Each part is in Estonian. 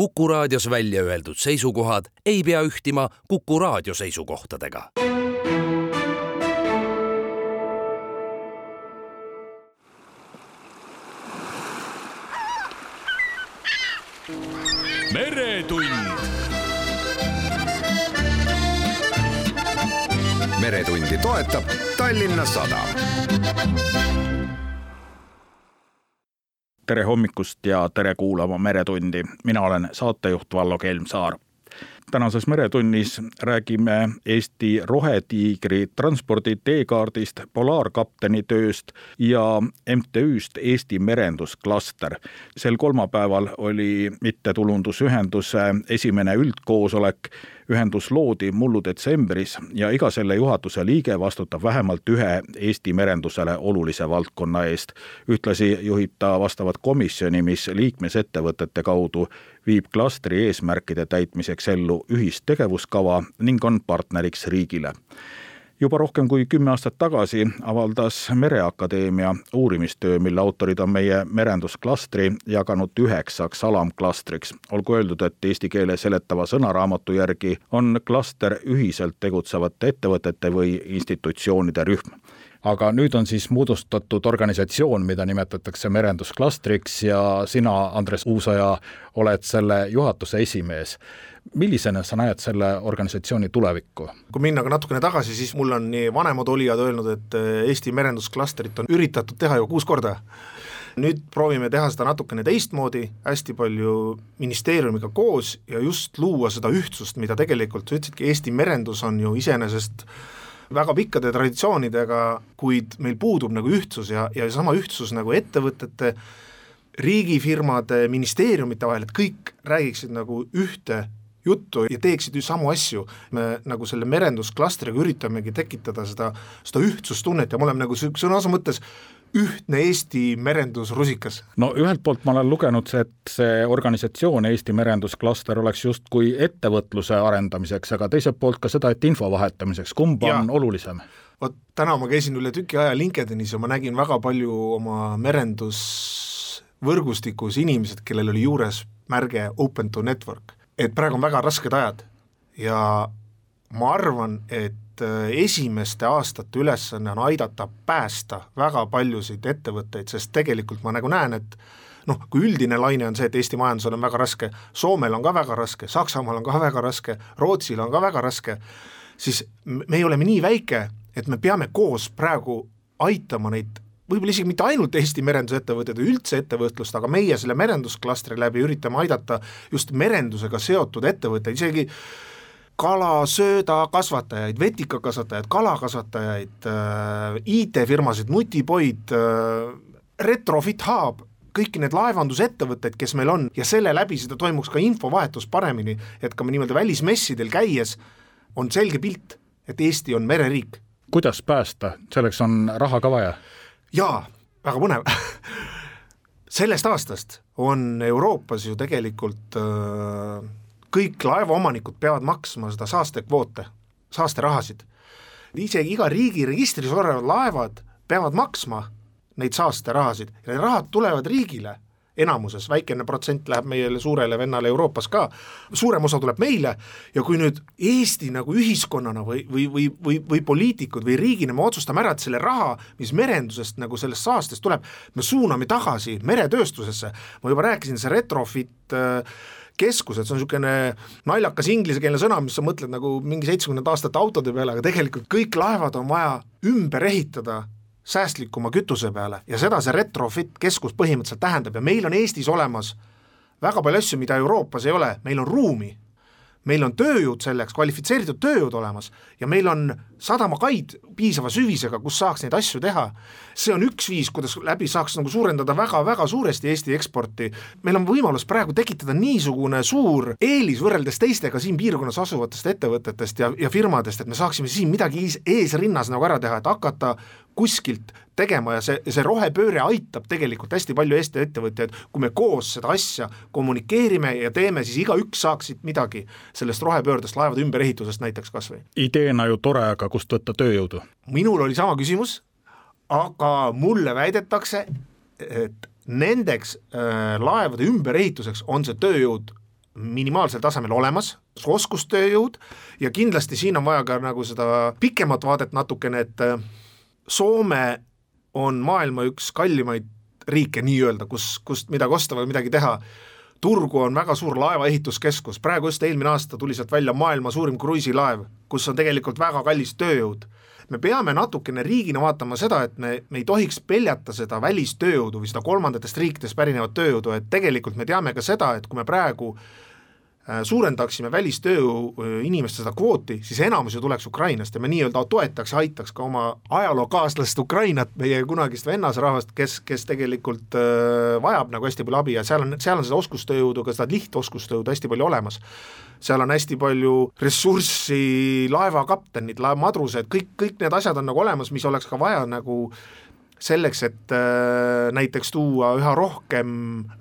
Kuku raadios välja öeldud seisukohad ei pea ühtima Kuku raadio seisukohtadega. meretund. meretundi toetab Tallinna Sadam tere hommikust ja tere kuulama Meretundi. mina olen saatejuht Vallo Kelmsaar. Tänases Meretunnis räägime Eesti Rohetiigri transpordi teekaardist, polaarkapteni tööst ja MTÜ-st Eesti Merendusklaster. sel kolmapäeval oli mittetulundusühenduse esimene üldkoosolek ühendus loodi mullu detsembris ja iga selle juhatuse liige vastutab vähemalt ühe Eesti merendusele olulise valdkonna eest. ühtlasi juhib ta vastavat komisjoni, mis liikmesettevõtete kaudu viib klastri eesmärkide täitmiseks ellu ühist tegevuskava ning on partneriks riigile juba rohkem kui kümme aastat tagasi avaldas Mereakadeemia uurimistöö, mille autorid on meie merendusklastri jaganud üheksaks alamklastriks. olgu öeldud, et eesti keele seletava sõnaraamatu järgi on klaster ühiselt tegutsevate ettevõtete või institutsioonide rühm aga nüüd on siis moodustatud organisatsioon, mida nimetatakse merendusklastriks ja sina, Andres Uusaja, oled selle juhatuse esimees millisena sa näed selle organisatsiooni tulevikku? kui minna ka natukene tagasi, siis mul on nii vanemad olijad öelnud, et eh, Eesti merendusklastrit on üritatud teha juba kuus korda. nüüd proovime teha seda natukene teistmoodi, hästi palju ministeeriumiga koos ja just luua seda ühtsust, mida tegelikult sa ütlesidki, Eesti merendus on ju iseenesest väga pikkade traditsioonidega, kuid meil puudub nagu ühtsus ja, ja sama ühtsus nagu ettevõtete, riigifirmade, ministeeriumite vahel, et kõik räägiksid nagu ühte juttu ja teeksid ju samu asju. me nagu selle merendusklastriga üritamegi tekitada seda, seda ühtsustunnet ja me oleme nagu sõna otseses mõttes ühtne Eesti merendusrusikas? no ühelt poolt ma olen lugenud, et see organisatsioon Eesti Merendusklaster oleks justkui ettevõtluse arendamiseks, aga teiselt poolt ka seda, et info vahetamiseks, kumb ja. on olulisem? vot täna ma käisin üle tüki aja LinkedInis ja ma nägin väga palju oma merendusvõrgustikus inimesed, kellel oli juures märge Open to Network et praegu on väga rasked ajad ja ma arvan, et äh, esimeste aastate ülesanne on aidata päästa väga paljusid ettevõtteid, sest tegelikult ma nagu näen, et noh, kui üldine laine on see, et Eesti majandusel on väga raske, Soomel on ka väga raske, Saksamaal on ka väga raske, Rootsil on ka väga raske, siis me oleme nii väike, et me peame koos praegu aitama neid võib-olla isegi mitte ainult Eesti merendusettevõtted või üldse ettevõtlust, aga meie selle merendusklastri läbi üritame aidata just merendusega seotud ettevõtteid, isegi kalasöödakasvatajaid, vetikakasvatajaid, kalakasvatajaid äh,, IT-firmasid, Nutipoid äh,, Retrofit Hub, kõiki need laevandusettevõtteid, kes meil on ja selle läbi seda toimuks ka infovahetus paremini, et ka nii-öelda välismessidel käies on selge pilt, et Eesti on mereriik. kuidas päästa, selleks on raha ka vaja? jaa, väga põnev sellest aastast on Euroopas ju tegelikult äh, kõik laevaomanikud peavad maksma seda saastekvoote, saasterahasid. isegi iga riigi registris olevad laevad peavad maksma neid saasterahasid ja need rahad tulevad riigile. Enamuses, väikene protsent läheb meie suurele vennale Euroopas ka, suurem osa tuleb meile ja kui nüüd Eesti nagu ühiskonnana või, või, või, või, või poliitikud või riigina me otsustame ära, et selle raha, mis merendusest nagu sellest saastest tuleb, me suuname tagasi meretööstusesse, ma juba rääkisin, see retrofit äh, keskused, see on niisugune naljakas inglisekeelne sõna, mis sa mõtled nagu mingi seitsmekümnendate aastate autode peale, aga tegelikult kõik laevad on vaja ümber ehitada säästlikuma kütuse peale. Ja seda see retrofit keskus põhimõtteliselt tähendab. Ja meil on Eestis olemas väga palju asju, mida Euroopas ei ole, meil on ruumi meil on tööjõud selleks, kvalifitseeritud tööjõud olemas ja meil on sadamakaid piisava süvisega, kus saaks neid asju teha. see on üks viis, kuidas läbi saaks nagu suurendada väga-väga suuresti Eesti eksporti. meil on võimalus praegu tekitada niisugune suur eelis võrreldes teistega siin piirkonnas asuvatest ettevõtetest ja, ja firmadest, et me saaksime siin midagi ees, eesrinnas nagu ära teha, et hakata kuskilt tegema ja see, see rohepööre aitab tegelikult hästi palju Eesti ettevõtjaid, kui me koos seda asja kommunikeerime ja teeme, siis igaüks saaks siit midagi sellest rohepöördest, laevade ümberehitusest näiteks kas või. ideena ju tore, aga kust võtta tööjõudu? minul oli sama küsimus, aga mulle väidetakse, et nendeks äh, laevade ümberehituseks on see tööjõud minimaalsel tasemel olemas, oskustööjõud ja kindlasti siin on vaja ka nagu seda pikemat vaadet natukene, et äh, Soome on maailma üks kallimaid riike nii-öelda, kus, kust midagi osta või midagi teha turgu on väga suur laevaehituskeskus, praegu just eelmine aasta tuli sealt välja maailma suurim kruiisilaev, kus on tegelikult väga kallis tööjõud. me peame natukene riigina vaatama seda, et me, me ei tohiks peljata seda välistööjõudu või seda kolmandatest riikidest pärinevat tööjõudu, et tegelikult me teame ka seda, et kui me praegu äh, suurendaksime välistööjõu äh, inimeste seda kvooti, siis enamus ju tuleks Ukrainast ja me nii-öelda toetaks ja aitaks ka oma ajalookaaslast Ukrainat, meie kunagist vennasrahvast, kes, kes tegelikult äh, vajab nagu hästi palju abi ja seal on, seal on seda oskustööjõudu, ka seda lihtoskustööjõudu hästi palju olemas. seal on hästi palju ressurssi, laevakaptenid, laevamadrused, kõik, kõik need asjad on nagu olemas, mis oleks ka vaja nagu selleks, et äh, näiteks tuua üha rohkem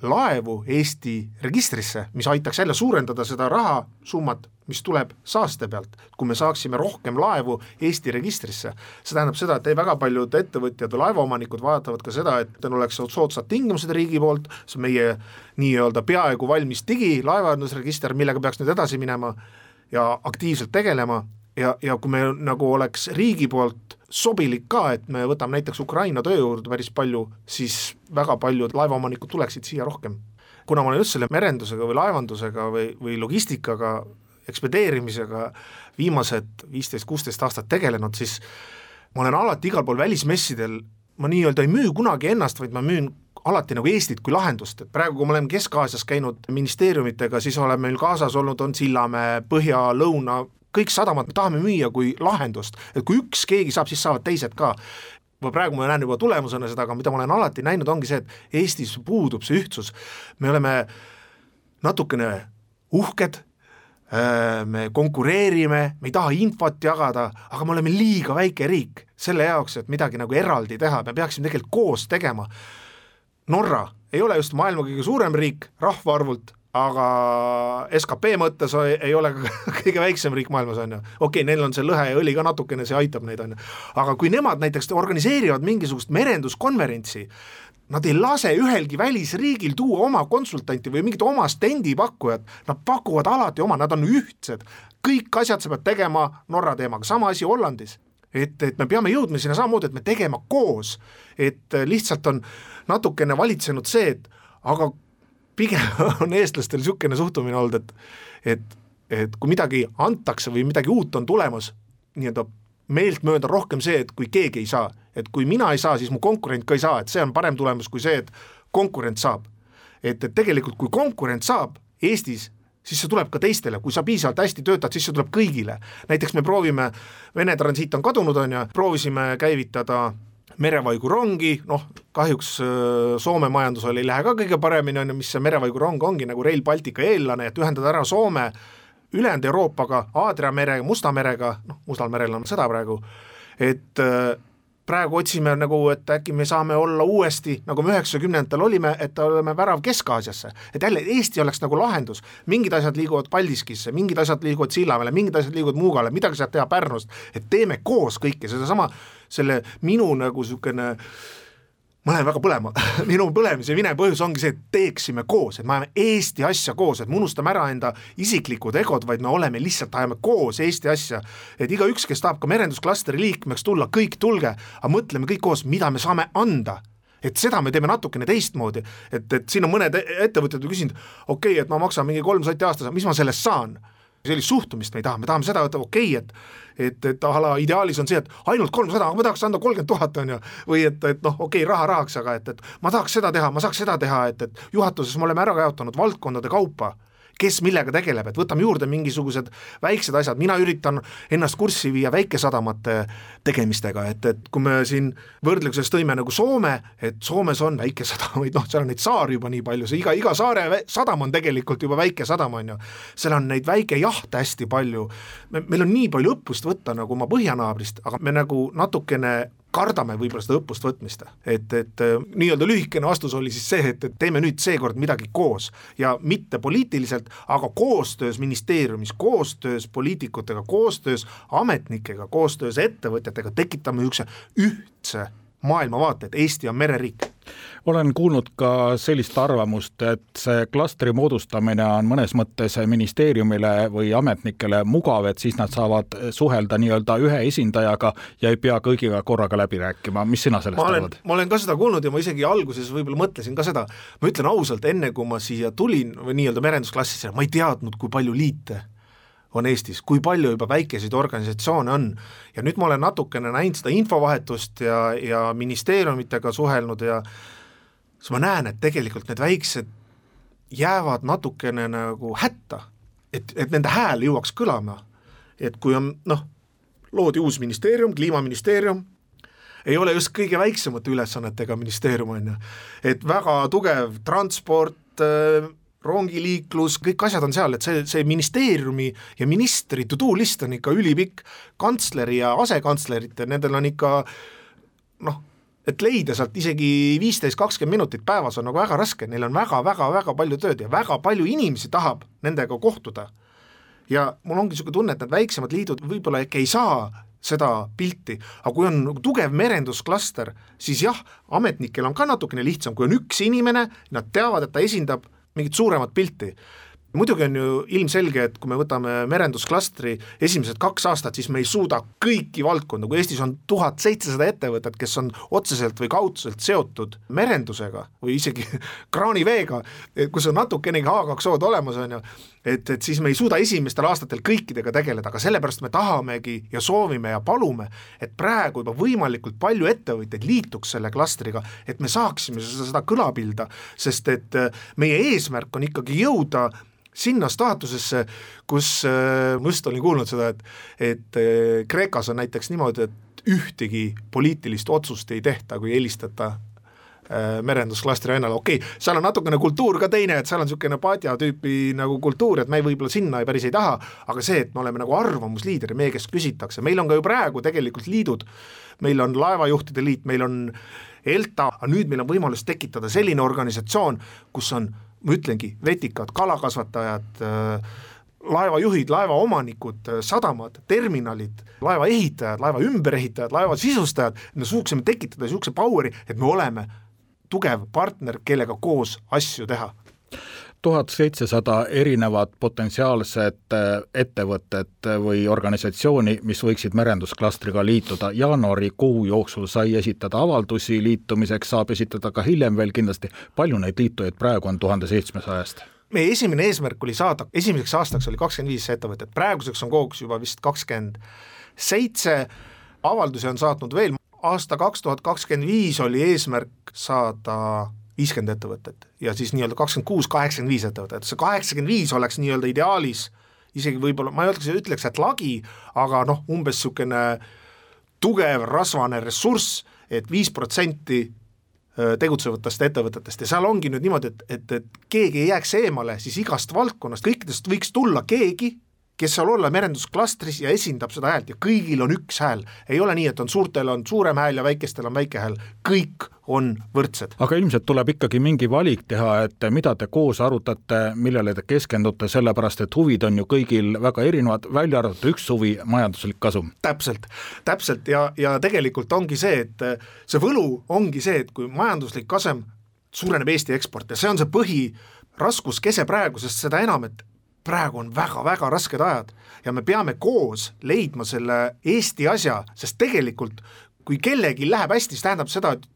laevu Eesti registrisse, mis aitaks jälle suurendada seda rahasummat, mis tuleb saaste pealt, kui me saaksime rohkem laevu Eesti registrisse. see tähendab seda, et väga paljud ettevõtjad või laevaomanikud vaatavad ka seda, et oleks soodsad tingimused riigi poolt, see on meie nii-öelda peaaegu valmis digilaevandusregister, millega peaks nüüd edasi minema ja aktiivselt tegelema ja, ja kui me nagu oleks riigi poolt sobilik ka, et me võtame näiteks Ukraina tööjõudu päris palju, siis väga paljud laevaomanikud tuleksid siia rohkem. kuna ma olen just selle merendusega või laevandusega või, või logistikaga, ekspedeerimisega viimased viisteist-kuusteist aastat tegelenud, siis ma olen alati igal pool välismessidel, ma nii-öelda ei müü kunagi ennast, vaid ma müün alati nagu Eestit kui lahendust, et praegu, kui me oleme Kesk-Aasias käinud ministeeriumitega, siis oleme meil kaasas olnud, on Sillamäe, Põhja, Lõuna, kõik sadamad me tahame müüa kui lahendust, et kui üks keegi saab, siis saavad teised ka ma praegu ma näen juba tulemusena seda, aga mida ma olen alati näinud, ongi see, et Eestis puudub see ühtsus. me oleme natukene uhked, äh, me konkureerime, me ei taha infot jagada, aga me oleme liiga väike riik selle jaoks, et midagi nagu eraldi teha, me peaksime tegelikult koos tegema. Norra ei ole just maailma kõige suurem riik rahvaarvult, aga skp mõttes ei ole kõige väiksem riik maailmas, on ju. okei okay,, neil on see lõhe ja õli ka natukene, see aitab neid, on ju. aga kui nemad näiteks organiseerivad mingisugust merenduskonverentsi, nad ei lase ühelgi välisriigil tuua oma konsultanti või mingit oma stendipakkujat, nad pakuvad alati oma, nad on ühtsed. kõik asjad sa pead tegema Norra teemaga, sama asi Hollandis et, et me peame jõudma sinna samamoodi, et me tegema koos, et lihtsalt on natukene valitsenud see, et aga pigem on eestlastel niisugune suhtumine olnud, et et, et kui midagi antakse või midagi uut on tulemas, nii-öelda meeltmööda rohkem see, et kui keegi ei saa, et kui mina ei saa, siis mu konkurent ka ei saa, et see on parem tulemus kui see, et konkurent saab. et, et tegelikult, kui konkurent saab Eestis, siis see tuleb ka teistele, kui sa piisavalt hästi töötad, siis see tuleb kõigile. näiteks me proovime, Vene transiit on kadunud, on ju, proovisime käivitada merevaigurongi, noh, kahjuks äh, Soome majandusel ei lähe ka kõige paremini, on ju, mis see merevaigurong ongi nagu Rail Baltica eellane, et ühendada ära Soome ülejäänud Euroopaga, Aadria mere, Musta merega, noh, Mustal merel on sõda praegu, et äh, praegu otsime nagu, et äkki me saame olla uuesti, nagu me üheksakümnendatel olime, et oleme värav Kesk-Aasiasse. et jälle Eesti oleks nagu lahendus, mingid asjad liiguvad Paldiskisse, mingid asjad liiguvad Sillamäele, mingid asjad liiguvad Muugale, midagi saab teha Pärnust, et teeme koos kõike, sedasama, selle minu nagu niisugune ma lähen väga põlema minu põlemise minev põhjus ongi see, et teeksime koos, et me ajame Eesti asja koos, et me unustame ära enda isiklikud egod, vaid me oleme lihtsalt, ajame koos Eesti asja. et igaüks, kes tahab ka merendusklastri liikmeks tulla, kõik tulge, aga mõtleme kõik koos, mida me saame anda. Et seda me teeme natukene teistmoodi, et, et siin on mõned ettevõtjad ju küsinud, okei okay,, et ma maksan mingi kolm sotti aastas, mis ma sellest saan sellist suhtumist me ei taha, me tahame seda, et okei okay,, et et, et a la ideaalis on see, et ainult kolmsada, aga ma tahaks anda kolmkümmend tuhat, on ju, või et, et noh, okei okay,, raha rahaks, aga et, et ma tahaks seda teha, ma saaks seda teha, et, et juhatuses me oleme ära jaotanud valdkondade kaupa kes millega tegeleb, et võtame juurde mingisugused väiksed asjad, mina üritan ennast kurssi viia väikesadamate tegemistega, et, et kui me siin võrdluses tõime nagu Soome, et Soomes on väikesadamaid, noh, seal on neid saari juba nii palju, see iga, iga saare sadam on tegelikult juba väike sadam, on ju. seal on neid väikejahte hästi palju, meil on nii palju õppust võtta nagu oma põhjanaabrist, aga me nagu natukene kardame võib-olla seda õppust võtmist. et, et äh, nii-öelda lühikene vastus oli siis see, et, et teeme nüüd seekord midagi koos ja mitte poliitiliselt, aga koostöös ministeeriumis, koostöös poliitikutega, koostöös ametnikega, koostöös ettevõtjatega tekitame niisuguse ühtse maailmavaate, et Eesti on mereriik olen kuulnud ka sellist arvamust, et see klastri moodustamine on mõnes mõttes ministeeriumile või ametnikele mugav, et siis nad saavad suhelda nii-öelda ühe esindajaga ja ei pea kõigiga korraga läbi rääkima, mis sina sellest ma olen, arvad? ma olen ka seda kuulnud ja ma isegi alguses võib-olla mõtlesin ka seda, ma ütlen ausalt, enne kui ma siia tulin või nii-öelda merendusklassisse, ma ei teadnud, kui palju liite on Eestis, kui palju juba väikeseid organisatsioone on. ja nüüd ma olen natukene näinud seda infovahetust ja, ja ministeeriumitega suhelnud ja siis ma näen, et tegelikult need väiksed jäävad natukene nagu hätta, et, et nende hääl jõuaks kõlama. et kui on noh, loodi uus ministeerium, kliimaministeerium, ei ole just kõige väiksemate ülesannetega ministeerium, on ju. et väga tugev transport, äh, rongiliiklus, kõik asjad on seal, et see, see ministeeriumi ja ministri to-do list on ikka ülipikk, kantsleri ja asekantslerite, nendel on ikka noh, et leida sealt isegi viisteist, kakskümmend minutit päevas on nagu väga raske, neil on väga-väga-väga palju tööd ja väga palju inimesi tahab nendega kohtuda. ja mul ongi niisugune tunne, et need väiksemad liidud võib-olla äkki ei saa seda pilti, aga kui on nagu tugev merendusklaster, siis jah, ametnikel on ka natukene lihtsam, kui on üks inimene, nad teavad, et ta esindab mingit suuremat pilti muidugi on ju ilmselge, et kui me võtame merendusklastri esimesed kaks aastat, siis me ei suuda kõiki valdkonda, kui Eestis on tuhat seitsesada ettevõtet, kes on otseselt või kaudselt seotud merendusega või isegi kraaniveega, kus on natukenegi H2O-d olemas, on ju, et, et siis me ei suuda esimestel aastatel kõikidega tegeleda, aga sellepärast me tahamegi ja soovime ja palume, et praegu juba võimalikult palju ettevõtjaid liituks selle klastriga, et me saaksime seda, seda kõlapilda, sest et meie eesmärk on ikkagi jõuda sinna staatusesse, kus äh, ma just olin kuulnud seda, et, et äh, Kreekas on näiteks niimoodi, et ühtegi poliitilist otsust ei tehta, kui helistata äh, merendusklastri vennale, okei okay,, seal on natukene kultuur ka teine, et seal on niisugune padja tüüpi nagu kultuur, et me võib-olla sinna päris ei taha, aga see, et me oleme nagu arvamusliider ja meie käest küsitakse, meil on ka ju praegu tegelikult liidud, meil on Laevajuhtide Liit, meil on ELTA, aga nüüd meil on võimalus tekitada selline organisatsioon, kus on ma ütlengi, vetikad, kalakasvatajad, äh, laevajuhid, laevaomanikud, äh, sadamad, terminalid, laeva ehitajad, laeva ümberehitajad, laeva sisustajad, me suutsime tekitada niisuguse power'i, et me oleme tugev partner, kellega koos asju teha tuhat seitsesada erinevat potentsiaalset äh, ettevõtet või organisatsiooni, mis võiksid merendusklastriga liituda. jaanuarikuu jooksul sai esitada avaldusi liitumiseks, saab esitada ka hiljem veel kindlasti. palju neid liitujaid praegu on tuhande seitsmesajast? meie esimene eesmärk oli saada, esimeseks aastaks oli kakskümmend viis ettevõtet, praeguseks on koguks juba vist kakskümmend seitse, avaldusi on saatnud veel, aasta kaks tuhat kakskümmend viis oli eesmärk saada viiskümmend ettevõtet ja siis nii-öelda kakskümmend kuus, kaheksakümmend viis ettevõtet, see kaheksakümmend viis oleks nii-öelda ideaalis isegi võib-olla, ma ei ütleks, ütleks, et lagi, aga noh, umbes niisugune tugev rasvane ressurss et, et viis protsenti tegutsevatest ettevõtetest. Ja seal ongi nüüd niimoodi, et, et, et keegi ei jääks eemale, siis igast valdkonnast, kõikidest võiks tulla keegi, kes seal olla merendusklastris ja esindab seda häält ja kõigil on üks hääl. ei ole nii, et on suurtel on suurem hääl ja väikestel on väike hääl, kõik on võrdsed. aga ilmselt tuleb ikkagi mingi valik teha, et mida te koos arutate, millele te keskendute, sellepärast et huvid on ju kõigil väga erinevad, välja arvatud üks huvi, majanduslik kasum. täpselt, täpselt ja, ja tegelikult ongi see, et see võlu ongi see, et kui majanduslik kasum suureneb Eesti eksport ja see on see põhiraskuskese praegu, sest seda enam, et praegu on väga-väga rasked ajad ja me peame koos leidma selle Eesti asja, sest tegelikult kui kellelgi läheb hästi, siis tähendab seda, et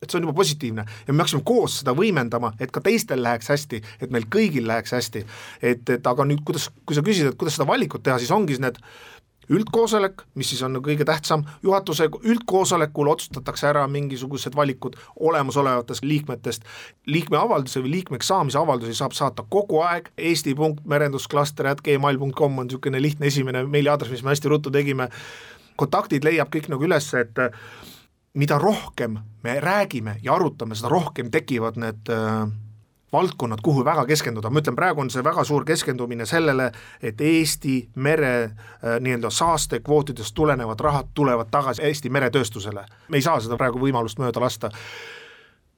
et see on juba positiivne ja me peaksime koos seda võimendama, et ka teistel läheks hästi, et meil kõigil läheks hästi. et, et aga nüüd, kuidas, kui sa küsid, et kuidas seda valikut teha, siis ongi need üldkoosolek, mis siis on kõige tähtsam, juhatuse üldkoosolekul otsustatakse ära mingisugused valikud olemasolevatest liikmetest, liikme avalduse või liikmeks saamise avaldusi saab saata kogu aeg, eesti.merendusklaster.gmail.com on niisugune lihtne esimene meiliaadress, mis me hästi ruttu tegime, kontaktid leiab kõik nagu üles, et mida rohkem me räägime ja arutame, seda rohkem tekivad need äh, valdkonnad, kuhu väga keskenduda, ma ütlen, praegu on see väga suur keskendumine sellele, et Eesti mere äh, nii-öelda saastekvootidest tulenevad rahad tulevad tagasi Eesti meretööstusele. me ei saa seda praegu võimalust mööda lasta.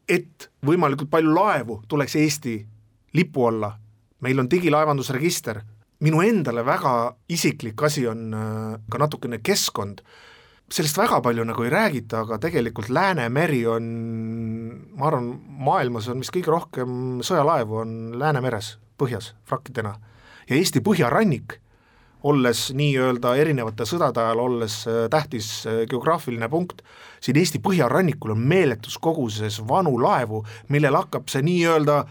et võimalikult palju laevu tuleks Eesti lipu alla, meil on digilaevandusregister, minu endale väga isiklik asi on äh, ka natukene keskkond sellest väga palju nagu ei räägita, aga tegelikult Läänemeri on, ma arvan, maailmas on vist kõige rohkem sõjalaevu on Läänemeres, põhjas, frakkidena. ja Eesti põhjarannik, olles nii-öelda erinevate sõdade ajal, olles äh, tähtis äh, geograafiline punkt, siin Eesti põhjarannikul on meeletus koguses vanu laevu, millel hakkab see nii-öelda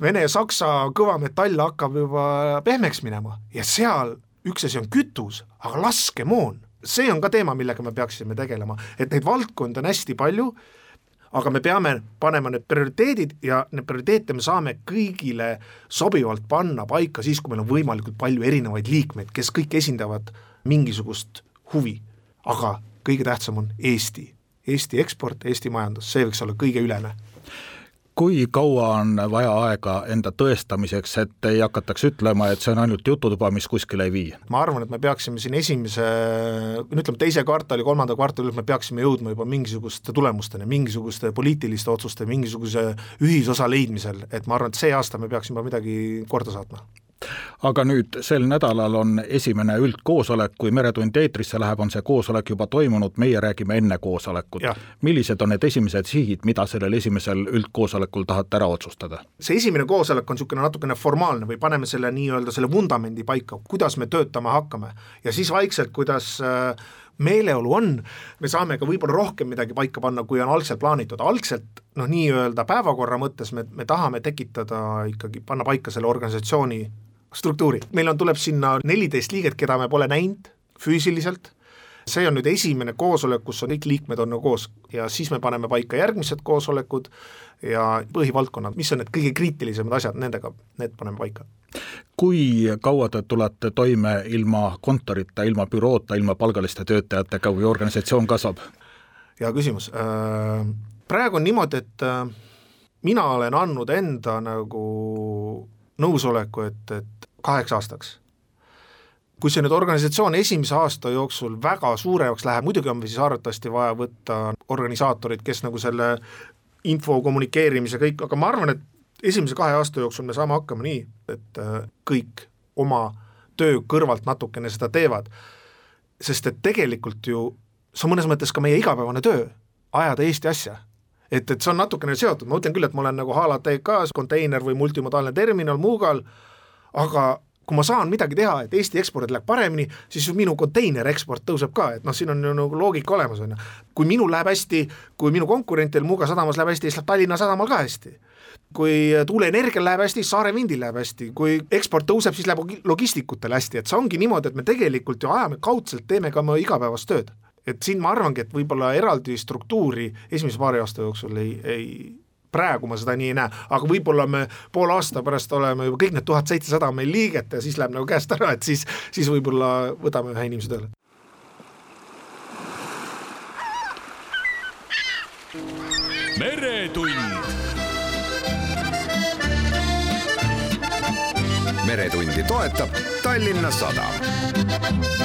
Vene-Saksa kõva metall hakkab juba pehmeks minema ja seal üks asi on kütus, aga laskemoon see on ka teema, millega me peaksime tegelema, et neid valdkondi on hästi palju, aga me peame panema need prioriteedid ja need prioriteete me saame kõigile sobivalt panna paika siis, kui meil on võimalikult palju erinevaid liikmeid, kes kõik esindavad mingisugust huvi. aga kõige tähtsam on Eesti, Eesti eksport, Eesti majandus, see võiks olla kõige ülene kui kaua on vaja aega enda tõestamiseks, et ei hakataks ütlema, et see on ainult jututuba, mis kuskile ei vii? ma arvan, et me peaksime siin esimese, no ütleme, teise kvartali, kolmanda kvartali, me peaksime jõudma juba mingisuguste tulemusteni, mingisuguste poliitiliste otsuste, mingisuguse ühisosa leidmisel, et ma arvan, et see aasta me peaksime midagi korda saatma aga nüüd sel nädalal on esimene üldkoosolek, kui Meretund eetrisse läheb, on see koosolek juba toimunud, meie räägime enne koosolekut. millised on need esimesed sihid, mida sellel esimesel üldkoosolekul tahate ära otsustada? see esimene koosolek on niisugune natukene formaalne või paneme selle nii-öelda selle vundamendi paika, kuidas me töötama hakkame ja siis vaikselt, kuidas äh, meeleolu on, me saame ka võib-olla rohkem midagi paika panna, kui on algselt plaanitud, algselt noh, nii-öelda päevakorra mõttes me, me tahame tekitada ikkagi, panna paika selle organisatsiooni struktuuri, meil on, tuleb sinna neliteist liiget, keda me pole näinud füüsiliselt, see on nüüd esimene koosolek, kus on kõik liikmed on nagu koos ja siis me paneme paika järgmised koosolekud ja põhivaldkonnad, mis on need kõige kriitilisemad asjad, nendega, need paneme paika. kui kaua te tulete toime ilma kontorita, ilma büroota, ilma palgaliste töötajatega, kui organisatsioon kasvab? hea küsimus, äh, praegu on niimoodi, et äh, mina olen andnud enda nagu nõusoleku, et, et kaheks aastaks. kui see nüüd organisatsioon esimese aasta jooksul väga suuremaks läheb, muidugi on siis arvatavasti vaja võtta organisaatorid, kes nagu selle info kommunikeerimise kõik, aga ma arvan, et esimese kahe aasta jooksul me saame hakkama nii, et äh, kõik oma töö kõrvalt natukene seda teevad. sest et tegelikult ju see on mõnes mõttes ka meie igapäevane töö, ajada Eesti asja et, et see on natukene seotud, ma mõtlen küll, et ma olen nagu HLTK-s konteiner või multimodaalne terminal Muugal, aga kui ma saan midagi teha, et Eesti ekspordil läheb paremini, siis minu konteiner eksport tõuseb ka, et noh, siin on ju nagu loogika olemas, on ju. kui minul läheb hästi, kui minu konkurentil Muuga sadamas läheb hästi, siis läheb Tallinna sadamal ka hästi. Kui tuuleenergial läheb hästi, Saare vindil läheb hästi, kui eksport tõuseb, siis läheb logistikutel hästi, et see ongi niimoodi, et me tegelikult ju ajame kaudselt, teeme ka oma igapäevast tööd et siin ma arvangi, et võib-olla eraldi struktuuri esimese paari aasta jooksul ei, ei praegu ma seda nii ei näe, aga võib-olla me poole aasta pärast oleme juba kõik need tuhat seitsesada meil liiget ja siis läheb nagu käest ära, et siis, siis võib-olla võtame ühe inimese tööle. meretund. meretundi toetab Tallinna Sadam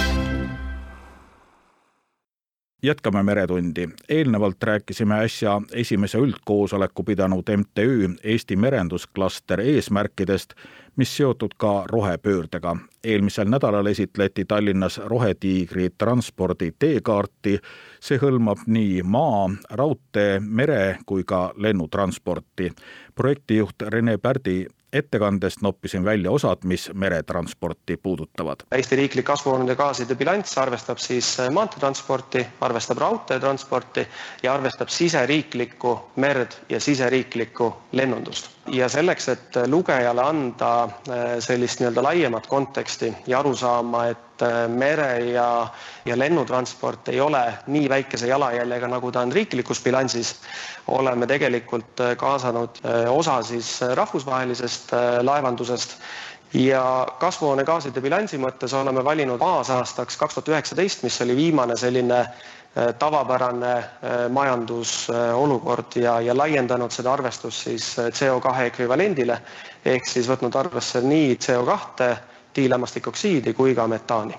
jätkame Meretundi. eelnevalt rääkisime äsja esimese üldkoosoleku pidanud MTÜ Eesti Merendusklaster eesmärkidest, mis seotud ka rohepöördega. eelmisel nädalal esitleti Tallinnas Rohetiigri transpordi teekaarti. see hõlmab nii maa, raudtee, mere kui ka lennutransporti. projektijuht Rene Pärdi ettekandest noppisin välja osad, mis meretransporti puudutavad. Eesti riiklik kasvuhoonegaaside bilanss arvestab siis äh, maanteetransporti, arvestab raudteetransporti ja arvestab siseriiklikku merd ja siseriiklikku lennundust. Ja selleks, et lugejale anda äh, sellist nii-öelda laiemat konteksti ja arusaama, et äh, mere ja, ja lennutransport ei ole nii väikese jalajäljega, nagu ta on riiklikus bilansis, oleme tegelikult äh, kaasanud osa siis rahvusvahelisest laevandusest. Ja kasvuhoonegaaside bilansi mõttes oleme valinud baasaastaks kaks tuhat üheksateist, mis oli viimane selline tavapärane majandusolukord ja, ja laiendanud seda arvestust siis CO2 ekvivalendile ehk siis võtnud arvesse nii CO2 diilämmastikoksiidi kui ka metaani.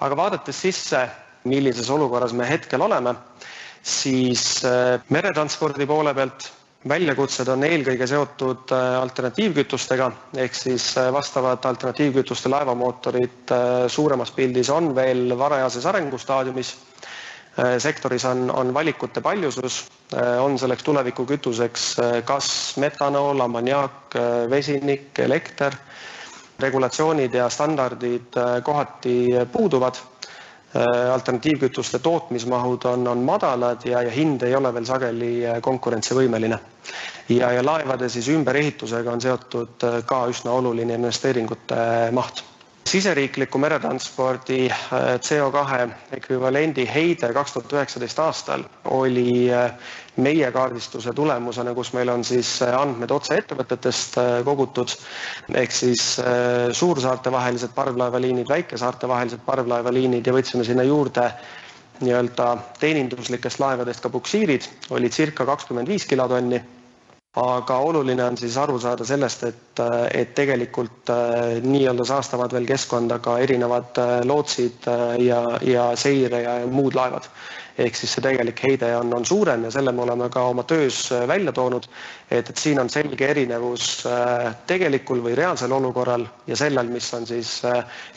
aga vaadates sisse, millises olukorras me hetkel oleme, siis äh, meretranspordi poole pealt väljakutsed on eelkõige seotud äh, alternatiivkütustega, ehk siis äh, vastavad alternatiivkütuste laevamootorid suuremas pildis on veel varajases arengustaadiumis. Sektoris on, on valikute paljusus, on selleks tulevikukütuseks kas metanool, ammoniaak, vesinik, elekter, regulatsioonid ja standardid kohati puuduvad. Alternatiivkütuste tootmismahud on, on madalad ja, ja hind ei ole veel sageli konkurentsivõimeline. ja, ja laevade siis ümberehitusega on seotud ka üsna oluline investeeringute maht siseriikliku meretranspordi äh, CO2 ekvivalendi heide kaks tuhat üheksateist aastal oli äh, meie kaardistuse tulemusena, kus meil on siis äh, andmed otse ettevõtetest kogutud, ehk siis suursaarte vahelised parvlaevaliinid, väikesaarte vahelised parvlaevaliinid ja võtsime sinna juurde nii-öelda teeninduslikest laevadest ka puksiirid, oli circa kakskümmend viis kilotonni aga oluline on siis aru saada sellest, et, et tegelikult äh, nii-öelda saastavad veel keskkonda ka erinevad äh, lootsid äh, ja, ja seire ja muud laevad. ehk siis see tegelik heide on, on suurem ja selle me oleme ka oma töös välja toonud, et, et siin on selge erinevus tegelikul või reaalsel olukorral ja sellel, mis on siis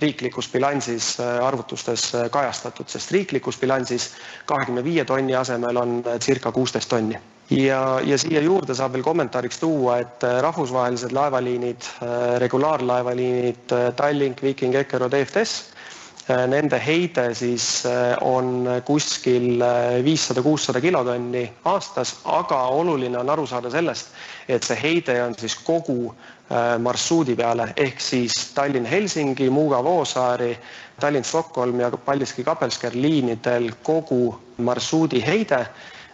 riiklikus bilansis arvutustes kajastatud, sest riiklikus bilansis kahekümne viie tonni asemel on circa kuusteist tonni ja, ja siia juurde saab veel kommentaariks tuua, et äh, rahvusvahelised laevaliinid, äh, regulaarlaevaliinid äh, Tallink, Viking, Eckerö, DFDS, nende heide siis on kuskil viissada, kuussada kilotonni aastas, aga oluline on aru saada sellest, et see heide on siis kogu marsruudi peale ehk siis Tallinn-Helsingi, Muuga-Voosaari, Tallinn-Stockholm ja Paldiski-Kapellskär liinidel kogu marsruudi heide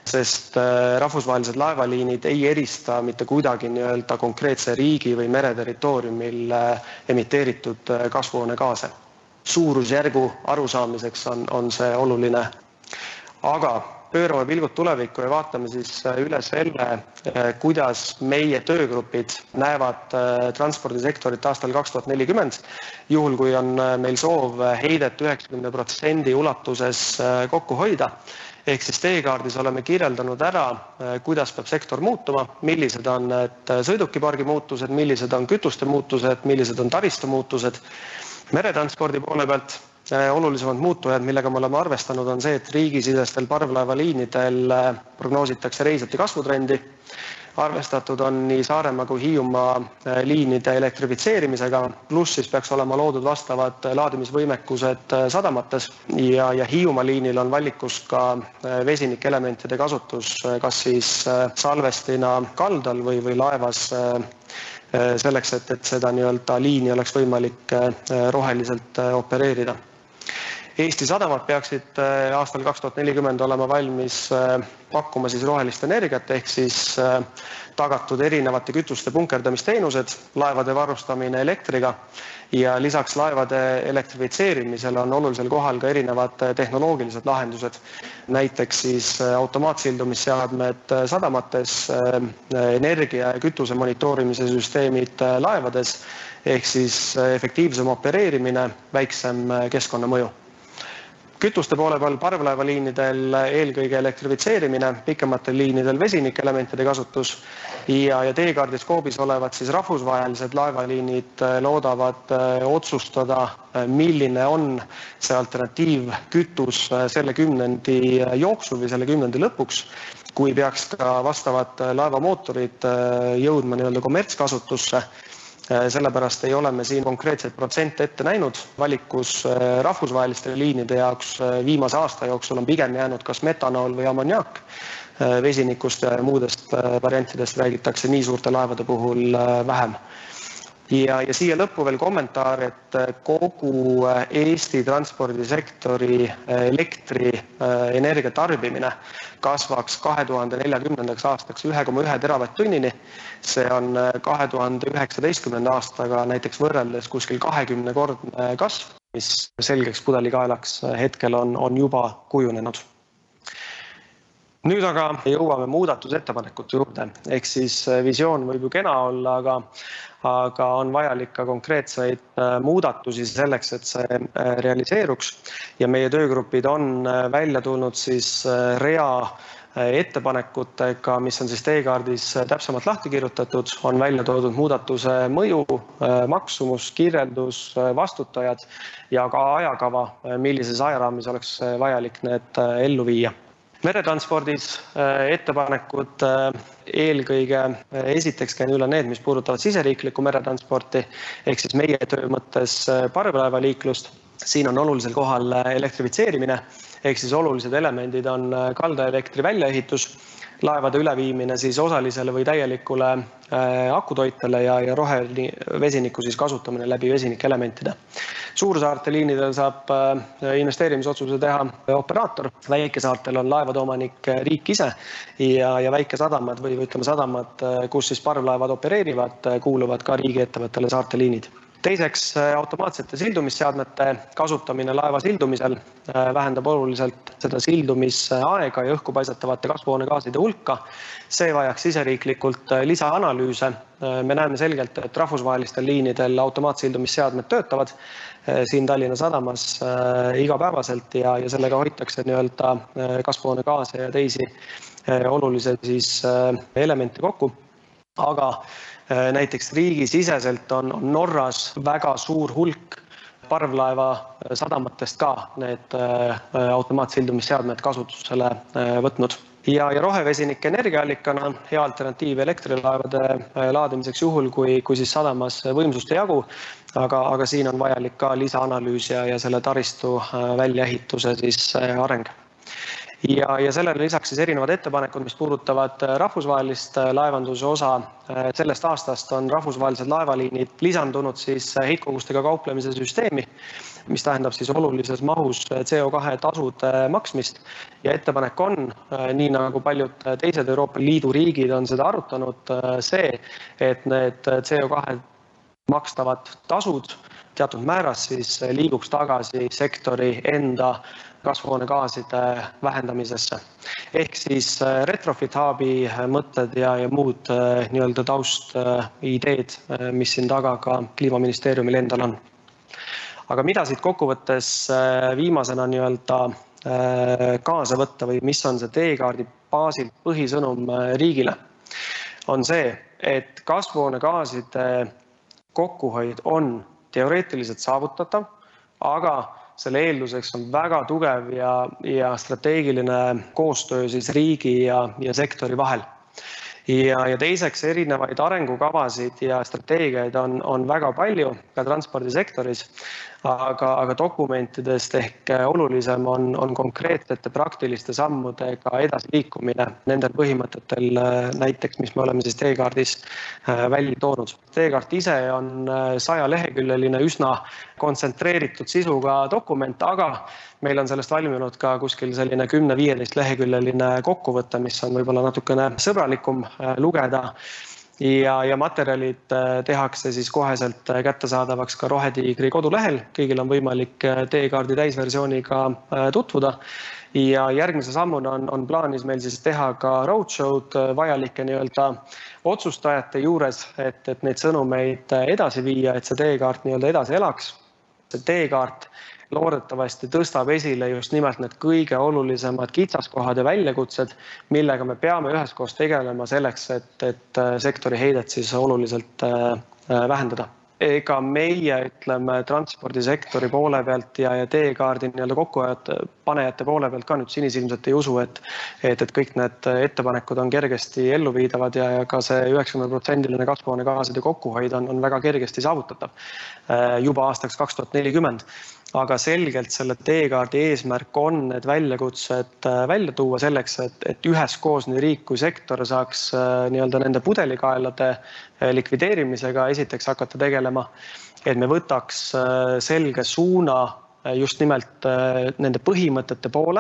sest äh, rahvusvahelised laevaliinid ei erista mitte kuidagi nii-öelda konkreetse riigi või mereterritooriumil äh, emiteeritud äh, kasvuhoonegaase. suurusjärgu arusaamiseks on, on see oluline. aga pöörame pilgud tulevikku ja vaatame siis üle selle, kuidas meie töögrupid näevad transpordisektorit aastal kaks tuhat nelikümmend, juhul kui on meil soov heidet üheksakümne protsendi ulatuses kokku hoida ehk siis teekaardis oleme kirjeldanud ära, äh, kuidas peab sektor muutuma, millised on need sõidukipargi muutused, millised on kütuste muutused, millised on taristu muutused. meretranspordi poole pealt äh, olulisemad muutujad, millega me oleme arvestanud, on see, et riigisisestel parvlaevaliinidel prognoositakse reisijate kasvutrendi arvestatud on nii Saaremaa kui Hiiumaa äh, liinide elektrifitseerimisega, pluss siis peaks olema loodud vastavad äh, laadimisvõimekused äh, sadamates. Ja, ja Hiiumaa liinil on valikus ka vesinikelementide kasutus, kas siis salvestina kaldal või, või laevas selleks, et, et seda nii-öelda liini oleks võimalik roheliselt opereerida Eesti sadamad peaksid äh, aastal kaks tuhat nelikümmend olema valmis äh, pakkuma siis rohelist energiat, ehk siis äh, tagatud erinevate kütuste punkerdamisteenused, laevade varustamine elektriga ja lisaks laevade elektrifitseerimisele on olulisel kohal ka erinevad tehnoloogilised lahendused, näiteks siis automaatsildumisseadmed sadamates, energia ja kütuse monitoorimise süsteemid laevades, ehk siis efektiivsem opereerimine, väiksem keskkonnamõju kütuste poole peal parvlaevaliinidel eelkõige elektrifitseerimine, pikematel liinidel vesinikelementide kasutus ja, ja teekaardis koobis olevad siis rahvusvahelised laevaliinid äh, loodavad äh, otsustada, äh, milline on see alternatiivkütus selle kümnendi jooksul või selle kümnendi lõpuks, kui peaks ka vastavad laevamootorid jõudma nii-öelda kommertskasutusse sellepärast ei ole me siin konkreetseid protsente ette näinud, valikus äh, rahvusvaheliste liinide jaoks äh, viimase aasta jooksul on pigem jäänud kas metanool või ammoniaak, vesinikust ja muudest variantidest räägitakse nii suurte laevade puhul vähem ja, ja siia lõppu veel kommentaar, et äh, kogu äh, Eesti transpordisektori äh, elektrienergia tarbimine kasvaks kahe tuhande neljakümnendaks aastaks ühe koma ühe teravatt-tunnini. see on kahe tuhande üheksateistkümnenda aastaga näiteks võrreldes kuskil kahekümnekordne kasv, mis selgeks pudelikaelaks hetkel on, on juba kujunenud nüüd aga jõuame muudatusettepanekute juurde, ehk siis visioon võib ju kena olla, aga aga on vajalik ka konkreetseid äh, muudatusi selleks, et see äh, realiseeruks. ja meie töögrupid on äh, välja tulnud siis rea ettepanekutega, mis on siis teekaardis täpsemalt lahti kirjutatud, on välja toodud muudatuse mõju, maksumus, kirjeldus, vastutajad ja ka ajakava, millises ajaraamis oleks vajalik need ellu viia meretranspordis ettepanekud eelkõige esiteks käin üle need, mis puudutavad siseriiklikku meretransporti ehk siis meie töö mõttes parvlaevaliiklust. siin on olulisel kohal elektrifitseerimine ehk siis olulised elemendid on kaldaelektri väljaehitus laevade üleviimine siis osalisele või täielikule äh, akutoitele ja, ja rohevesiniku siis kasutamine läbi vesinikelementide. suursaarte liinidel saab äh, investeerimisotsuse teha operaator, väikesaartel on laevade omanik äh, riik ise ja, ja väikesadamad või ütleme, sadamad, kus siis parvlaevad opereerivad, kuuluvad ka riigiettevõttele saarteliinid teiseks, äh, automaatsete sildumisseadmete kasutamine laeva sildumisel äh, vähendab oluliselt seda sildumisaega ja õhku paisatavate kasvuhoonegaaside hulka. see vajaks siseriiklikult äh, lisaanalüüse. me näeme selgelt, et rahvusvahelistel liinidel automaatsildumisseadmed töötavad siin Tallinna Sadamas igapäevaselt ja, ja sellega hoitakse nii-öelda kasvuhoonegaase ja teisi olulisi siis elemente kokku. aga näiteks riigisiseselt on, on Norras väga suur hulk parvlaeva äh, sadamatest ka need äh, automaatsildumisseadmed kasutusele võtnud ja, ja rohevesinik energiaallikana hea alternatiiv elektrilaevade laadimiseks juhul, kui, kui siis sadamas võimsust ei jagu. aga, aga siin on vajalik ka lisaanalüüs ja, ja selle taristu väljaehituse siis areng ja, ja sellele lisaks siis erinevad ettepanekud, mis puudutavad äh, rahvusvahelist äh, laevanduse osa. Äh, sellest aastast on rahvusvahelised laevaliinid lisandunud siis heitkogustega kauplemise süsteemi, mis tähendab siis olulises mahus CO2 tasude maksmist ja ettepanek on, nii nagu paljud teised Euroopa Liidu riigid on seda arutanud, see, et need CO2 makstavad tasud teatud määras siis liiguks tagasi sektori enda kasvuhoonegaaside vähendamisesse. ehk siis äh, retrofit hub'i äh, mõtted ja, ja muud äh, nii-öelda taustideed, mis siin taga ka kliimaministeeriumil endal on. aga mida siit kokkuvõttes viimasena nii-öelda kaasa võtta või mis on see teekaardi baasil põhisõnum riigile, on see, et kasvuhoonegaaside kokkuhoid on teoreetiliselt saavutatav, aga selle eelduseks on väga tugev ja, ja strateegiline koostöö siis riigi ja, ja sektori vahel. Ja, ja teiseks erinevaid arengukavasid ja strateegiaid on, on väga palju ka transpordisektoris aga, aga dokumentidest ehk olulisem on, on konkreetsete praktiliste sammudega edasiliikumine nendel põhimõtetel, näiteks mis me oleme siis teekaardis äh, välja toonud. teekaart ise on äh, sajaleheküljeline, üsna kontsentreeritud sisuga dokument, aga meil on sellest valminud ka kuskil selline kümne-viieteist leheküljeline kokkuvõte, mis on võib-olla natukene sõbralikum äh, lugeda ja, ja materjalid äh, tehakse siis koheselt äh, kättesaadavaks ka Rohetiigri kodulehel, kõigil on võimalik äh, teekaardi täisversiooniga tutvuda. ja järgmise sammuna on, on plaanis meil siis teha ka roadshow'd vajalike nii-öelda otsustajate juures, et, et neid sõnumeid edasi viia, et see teekaart nii-öelda edasi elaks. see teekaart loodetavasti tõstab esile just nimelt need kõige olulisemad kitsaskohad ja väljakutsed, millega me peame üheskoos tegelema selleks, et, et äh, sektori heidet siis oluliselt äh, äh, vähendada. Ega meie ütleme transpordisektori poole pealt ja, ja teekaardi nii-öelda kokkuajajate, panejate poole pealt ka nüüd sinisilmselt ei usu, et et, et kõik need ettepanekud on kergesti elluviidavad ja, ja ka see üheksakümneprotsendiline kasvuhoonegaaside kokkuhoid on, on väga kergesti saavutatav juba aastaks kaks tuhat nelikümmend aga selgelt selle teekaardi eesmärk on need väljakutsed äh, välja tuua selleks, et, et üheskoos nii riik kui sektor saaks äh, nii-öelda nende pudelikaelade äh, likvideerimisega esiteks hakata tegelema. et me võtaks selge suuna just nimelt nende põhimõtete poole,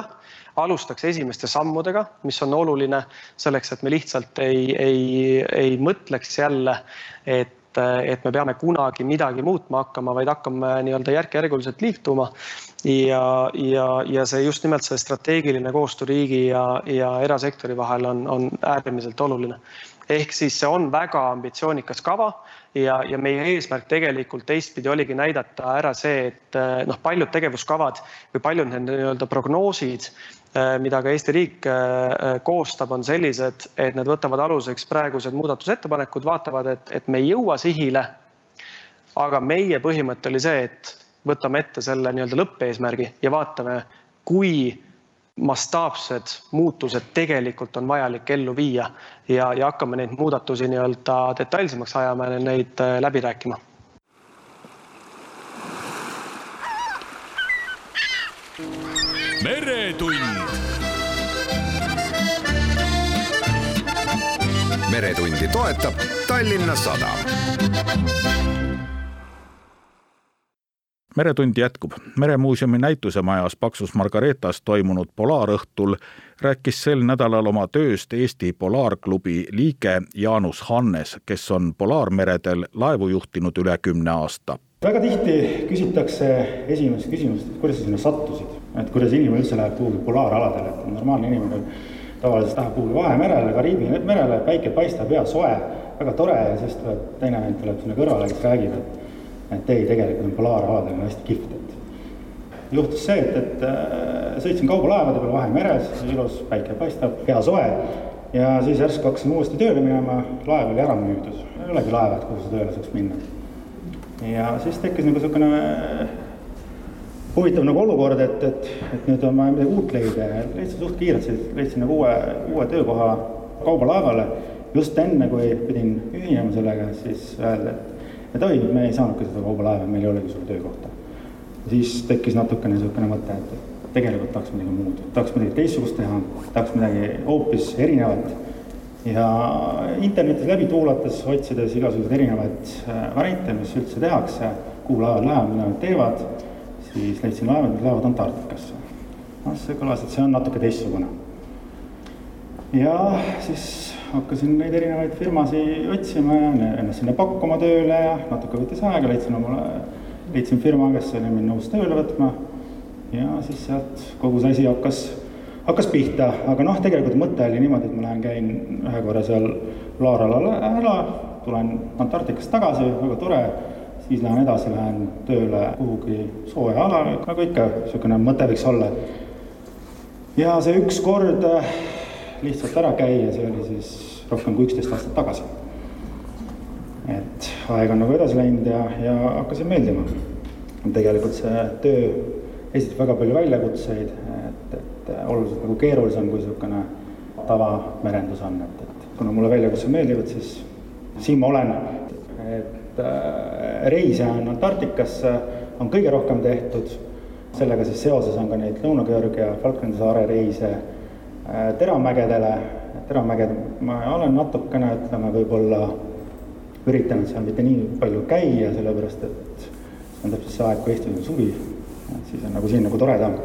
alustaks esimeste sammudega, mis on oluline selleks, et me lihtsalt ei, ei, ei mõtleks jälle, et et, et me peame kunagi midagi muutma hakkama, vaid hakkame nii-öelda järk-järguliselt liituma. ja, ja, ja see just nimelt see strateegiline koostöö riigi ja, ja erasektori vahel on, on äärmiselt oluline ehk siis see on väga ambitsioonikas kava ja, ja meie eesmärk tegelikult teistpidi oligi näidata ära see, et noh, paljud tegevuskavad või paljud need nii-öelda prognoosid, mida ka Eesti riik koostab, on sellised, et need võtavad aluseks praegused muudatusettepanekud, vaatavad, et, et me ei jõua sihile. aga meie põhimõte oli see, et võtame ette selle nii-öelda lõppeesmärgi ja vaatame, kui mastaapsed muutused tegelikult on vajalik ellu viia ja, ja hakkame neid muudatusi nii-öelda detailsemaks ajama ja neid äh, läbi rääkima. meretund. meretundi toetab Tallinna Sadam meretund jätkub. meremuuseumi näitusemajas Paksus Margaretas toimunud polaarõhtul rääkis sel nädalal oma tööst Eesti Polaarklubi liige Jaanus Hannes, kes on polaarmeredel laevu juhtinud üle kümne aasta. väga tihti küsitakse esimest küsimust, et kuidas sa sinna sattusid, et kuidas inimene üldse läheb kuhugi polaaraladele, et normaalne inimene tavaliselt läheb kuhugi Vahemerele, Kariibi merele, päike paistab, hea soe, väga tore ja siis tuleb teine vend tuleb sinna kõrvale, kes räägib, et et ei, tegelikult on polaaraladel on hästi kihvt, et juhtus see, et, et äh, sõitsin kaubalaevade peal Vahemeres, ilus päike paistab, hea soe ja siis järsku hakkasin uuesti tööle minema, laev oli ära müüdud, ei olegi laeva, et kuhu sa tööle saaks minna. ja siis tekkis nagu niisugune äh, huvitav nagu olukord, et, et, et nüüd on vaja midagi uut leida ja leidsin suht kiirelt, leidsin nagu uue, uue töökoha kaubalaevale just enne, kui pidin ühinema sellega, siis öeldi, et et oi, me ei saanudki seda kaubalaeva, meil ei olegi sul töökohta. siis tekkis natukene niisugune mõte, et tegelikult tahaks midagi muud, tahaks midagi teistsugust teha, tahaks midagi hoopis erinevat ja internetis läbi tuulates, otsides igasuguseid erinevaid äh, variante, mis üldse tehakse, kuhu laevad lähevad, mida nad teevad, siis leidsin laevad, mis lähevad Antarktikasse. noh, see kõlas, et see on natuke teistsugune. ja siis hakkasin neid erinevaid firmasid otsima ja ennast sinna pakkuma tööle ja natuke võttis aega, leidsin omale, leidsin firma, kes oli mind nõus tööle võtma. ja siis sealt kogu see asi hakkas, hakkas pihta, aga noh, tegelikult mõte oli niimoodi, et ma lähen, käin ühe korra seal Laaralal ära, tulen Antarktikast tagasi, väga tore, siis lähen edasi, lähen tööle kuhugi sooja alale, nagu ikka, niisugune mõte võiks olla. ja see üks kord lihtsalt ära käia, see oli siis rohkem kui üksteist aastat tagasi. et aeg on nagu edasi läinud ja, ja hakkasin meeldima. tegelikult see töö esitab väga palju väljakutseid, et, et oluliselt nagu keerulisem kui niisugune tavamerendus on, et, et kuna mulle väljakutsed meeldivad, siis siin ma olen. et äh, reise on Antarktikasse, on kõige rohkem tehtud, sellega siis seoses on ka neid Lõuna-Georgia, Falklandi saare reise Äh, Teramägedele, Teramäged ma olen natukene, ütleme, võib-olla üritanud seal mitte nii palju käia, sellepärast et see on täpselt see aeg, kui Eestis on suvi, siis on nagu siin nagu toredam.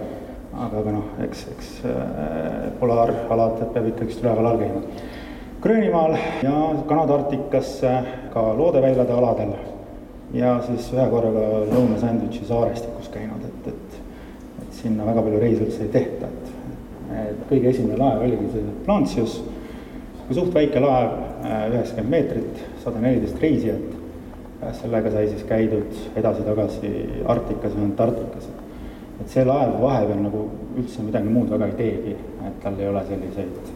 aga, aga noh, eks, eks äh, polaaralad peab ikkagist üleval all käima. Gröönimaal ja Kanada-Arktikasse, ka loodeväljade aladel ja siis ühe korra ka Lõuna-Sandwichi saarestikus käinud, et, et, et sinna väga palju reise üldse ei tehta, et et kõige esimene laev oligi see Lancius, suht väike laev, üheksakümmend meetrit, sada neliteist reisijat. sellega sai siis käidud edasi-tagasi Arktikas ja Antarktikas. et see laev vahepeal nagu üldse midagi muud väga ei teegi, et tal ei ole selliseid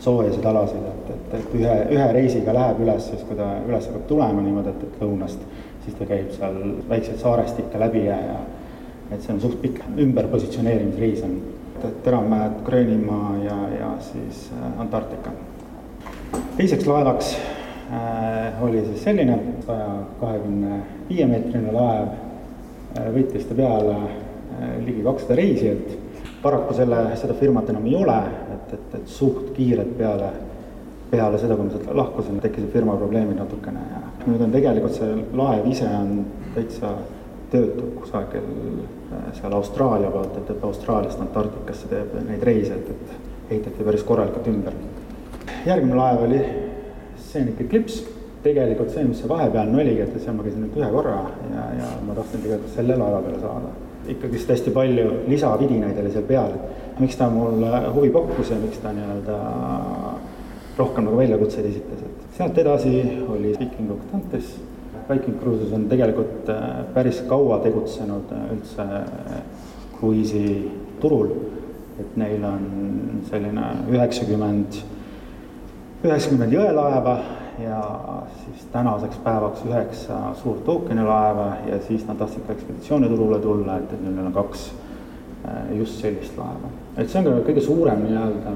soojasid alasid, et, et, et ühe, ühe reisiga läheb üles, siis kui ta üles hakkab tulema niimoodi, et, et lõunast, siis ta käib seal väikseid saarestikke läbi ja, ja et see on suht pikk ümberpositsioneerimisreis on et Teramäed, Gröönimaa ja, ja siis äh, Antarktika. teiseks laevaks äh, oli siis selline saja kahekümne viie meetrine laev äh,, võttis ta peale äh, ligi kakssada reisijat. paraku selle, seda firmat enam ei ole, et, et, et suht kiirelt peale, peale seda, kui ma sealt lahkusin, tekkisid firma probleemid natukene ja nüüd on tegelikult see laev ise on täitsa töötab kusagil äh, seal Austraalia poolt, et, et Austraaliast Antarktikasse teeb neid reise, et, et ehitati päris korralikult ümber. järgmine laev oli Scenic Eclipse, tegelikult see, mis see vahepealne oligi, et seal ma käisin nüüd ühe korra ja, ja ma tahtsin tegelikult selle laeva peale saada. ikkagist hästi palju lisavidinaid oli seal peal, et miks ta mulle huvi pakkus ja miks ta nii-öelda rohkem nagu väljakutseid esitas, et sealt edasi oli Viking Octantis Viking Cruises on tegelikult päris kaua tegutsenud üldse kruiisiturul, et neil on selline üheksakümmend, üheksakümmend jõelaeva ja siis tänaseks päevaks üheksa suurt ookeanilaeva ja siis nad tahtsid ka ekspeditsiooniturule tulla, et, et neil on kaks äh, just sellist laeva. et see on ka kõige suurem nii-öelda,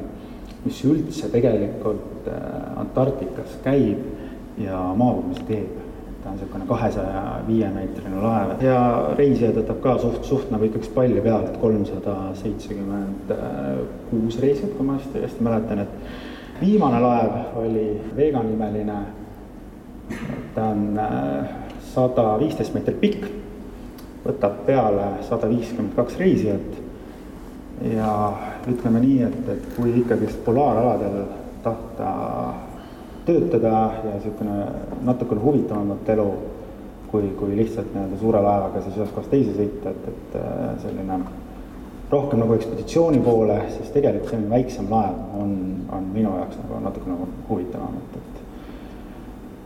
mis üldse tegelikult äh, Antarktikas käib ja maavõimisi teeb. Ta on niisugune kahesaja viie meetrine laev. Ja reisijaid võtab ka suht, suht nagu ikkagi palju peale, et kolmsada seitsekümmend kuus reisijat, kui ma hästi, hästi mäletan, et viimane laev oli Vega nimeline, ta on äh, sada viisteist meetrit pikk, võtab peale sada viiskümmend kaks reisijat. Ja ütleme nii, et, et kui ikkagist polaaraladel tahta töötada ja niisugune natukene huvitavamat elu, kui, kui lihtsalt nii-öelda suure laevaga siis ühest kohast teise sõita, et, et äh, selline rohkem nagu ekspeditsiooni poole, siis tegelikult selline väiksem laev on, on minu jaoks nagu natuke nagu huvitavam, et, et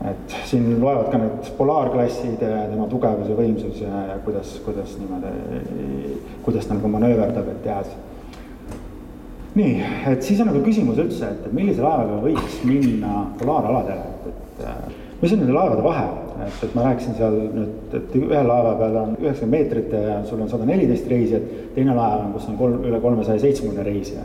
et siin loevad ka need polaarklassid ja tema tugevus ja võimsus ja, ja kuidas, kuidas niimoodi, kuidas ta nagu manööverdab, et jääs. Nii, et siis on nagu küsimus üldse, et millise laevaga võiks minna polaaraladele, et, et mis on nende laevade vahe, et, et ma rääkisin seal nüüd, et ühe laeva peal on üheksakümmend meetrit ja sul on sada neliteist reisijat, teine laev on, kus on kolm, üle kolmesaja seitsmekümne reisija.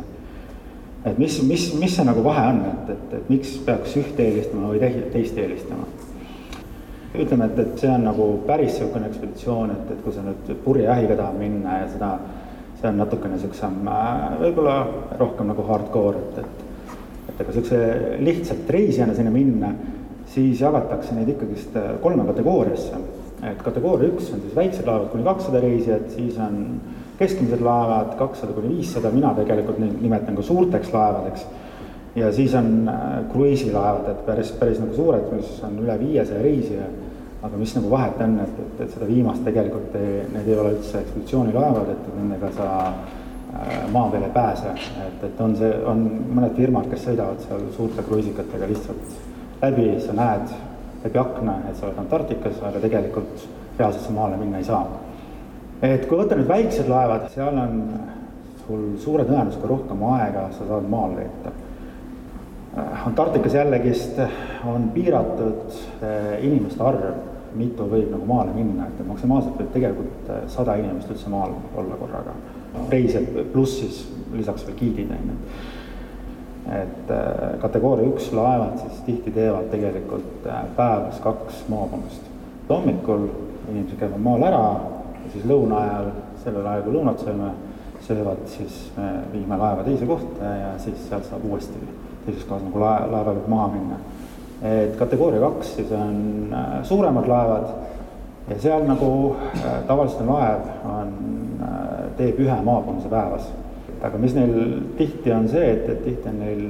et mis, mis, mis see nagu vahe on, et, et, et miks peaks ühte eelistama või teist eelistama? ütleme, et, et see on nagu päris niisugune ekspeditsioon, et, et kui sa nüüd purjejahiga tahad minna ja seda, see on natukene niisugusem, äh, võib-olla rohkem nagu hardcore, et, et et ega niisuguse lihtsalt reisijana sinna minna siis jagatakse neid ikkagist äh, kolme kategooriasse. et kategooria üks on siis väiksed laevad kuni kakssada reisijat, siis on keskmised laevad kakssada kuni viissada, mina tegelikult neid nimetan ka suurteks laevadeks. ja siis on äh, kruiisilaevad, et päris, päris nagu suured, mis on üle viiesaja reisija. Aga mis nagu vahet on, et, et, et seda viimast tegelikult ei, need ei ole üldse ekspeditsioonilaevad, et nendega sa äh, maa peale ei pääse, et, et on see, on mõned firmad, kes sõidavad seal suurte kruiisikatega lihtsalt läbi, sa näed läbi akna, et sa oled Antarktikas, aga tegelikult reaalselt sa maale minna ei saa. et kui võtta nüüd väiksed laevad, seal on sul suure tõenäosusega rohkem aega, sa saad maal veeta. Antarktikas jällegist on piiratud eh, inimeste arv, mitu võib nagu maale minna, et maksimaalselt võib tegelikult eh, sada inimest üldse maal olla korraga. reisijad pluss siis lisaks veel giidid, on ju et äh, kategooria üks laevad siis tihti teevad tegelikult äh, päevas kaks maapõmmust. hommikul inimesed käivad maal ära siis lõuna ajal, sellel ajal kui lõunat sööme, söövad, siis me viime laeva teise kohta ja siis sealt saab uuesti teises kohas nagu lae, laeva pealt maha minna. Et kategooria kaks siis on äh, suuremad laevad ja seal nagu tavaliselt laev on, teeb ühe maapõmmuse päevas aga mis neil tihti on see, et, et tihti on neil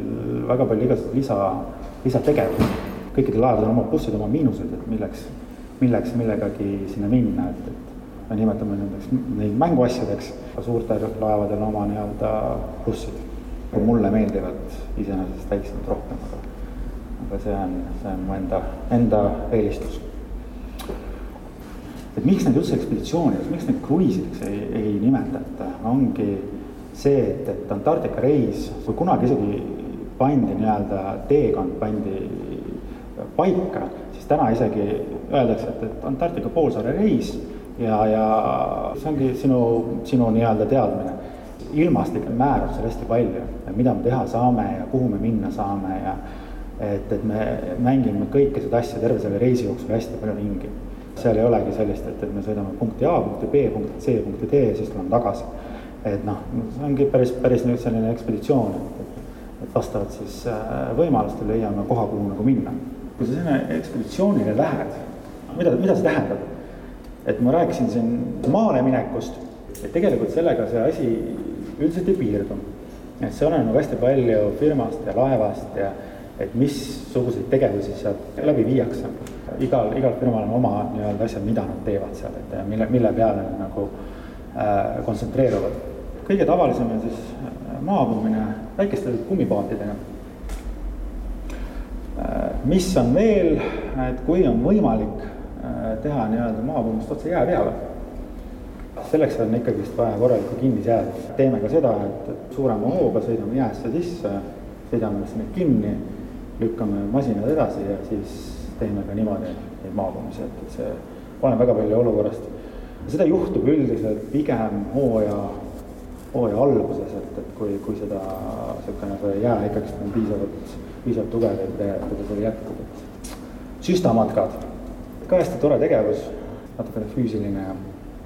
väga palju igasuguseid lisa, lisategevusi. kõikidel laevadel on omad plussid, omad miinused, et milleks, milleks millegagi sinna minna, et, et me nimetame nendeks, neid mänguasjadeks, suurtel laevadel on oma nii-öelda plussid. mulle meeldivad iseenesest väiksemad rohkem, aga, aga see on, see on mu enda, enda eelistus et miks neid üldse ekspeditsioonideks, miks neid kruiisideks ei, ei nimetata, ongi see, et, et Antarktika reis, kui kunagi isegi pandi nii-öelda teekond pandi paika, siis täna isegi öeldakse, et, et Antarktika poolsaare reis ja, ja see ongi sinu, sinu nii-öelda teadmine. ilmastik määrab seal hästi palju, mida me teha saame ja kuhu me minna saame ja et, et me mängime kõike seda asja terve selle reisi jooksul hästi palju ringi. seal ei olegi sellist, et, et me sõidame punkti A, punkti B, punkti C, punkti D ja siis tuleme tagasi et noh, see ongi päris, päris nüüd selline ekspeditsioon, et, et vastavalt siis äh, võimalustele leiame koha, kuhu nagu minna. kui sa sinna ekspeditsioonile lähed, mida, mida see tähendab? et ma rääkisin siin maale minekust, et tegelikult sellega see asi üldiselt ei piirdu. et see oleneb nagu hästi palju firmast ja laevast ja et missuguseid tegevusi sealt läbi viiakse. igal, igal firmal on oma nii-öelda asjad, mida nad teevad seal, et mille, mille peale nad nagu äh, kontsentreeruvad kõige tavalisem on siis äh, maapõumine väikeste kummipaatidega. Äh, mis on veel, et kui on võimalik äh, teha nii-öelda maapõuest otse jää peale. selleks on ikkagist vaja korralikku kinnisjäädust. teeme ka seda, et suurema hooga sõidame jäässe sisse, sõidame sinna kinni, lükkame masinad edasi ja siis teeme ka niimoodi neid maapõumisi, et, et see oleneb väga palju olukorrast. seda juhtub üldiselt pigem hooaja, hooaja alguses, et, et kui, kui seda niisugune see jää ikkagist on piisavalt, piisavalt tugev, et tegelikult seda jätkub, et süstamatkad, ka hästi tore tegevus, natukene füüsiline. Ja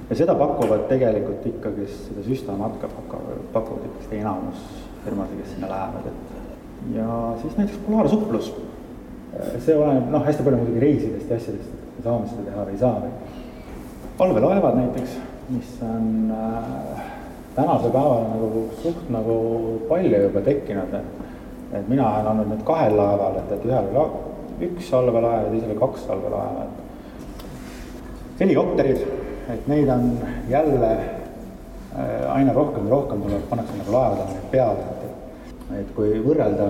ja seda pakuvad tegelikult ikkagist, seda süstamatka pakuvad, pakuvad ikkagist enamus firmasid, kes sinna lähevad, et ja siis näiteks polaarsuplus. see oleneb noh, hästi palju muidugi reisidest ja asjadest, et me saame seda teha või ei saa või. allveelaevad näiteks, mis on äh, tänasel päeval nagu suht nagu palju juba tekkinud, et et mina olen olnud nüüd kahel laeval, et, et ühel oli üks allveelaev ja teisel oli kaks allveelaeva, et helikopterid et neid on jälle äh, aina rohkem ja rohkem tuleb, pannakse nagu laevadele peale, et, kui võrrelda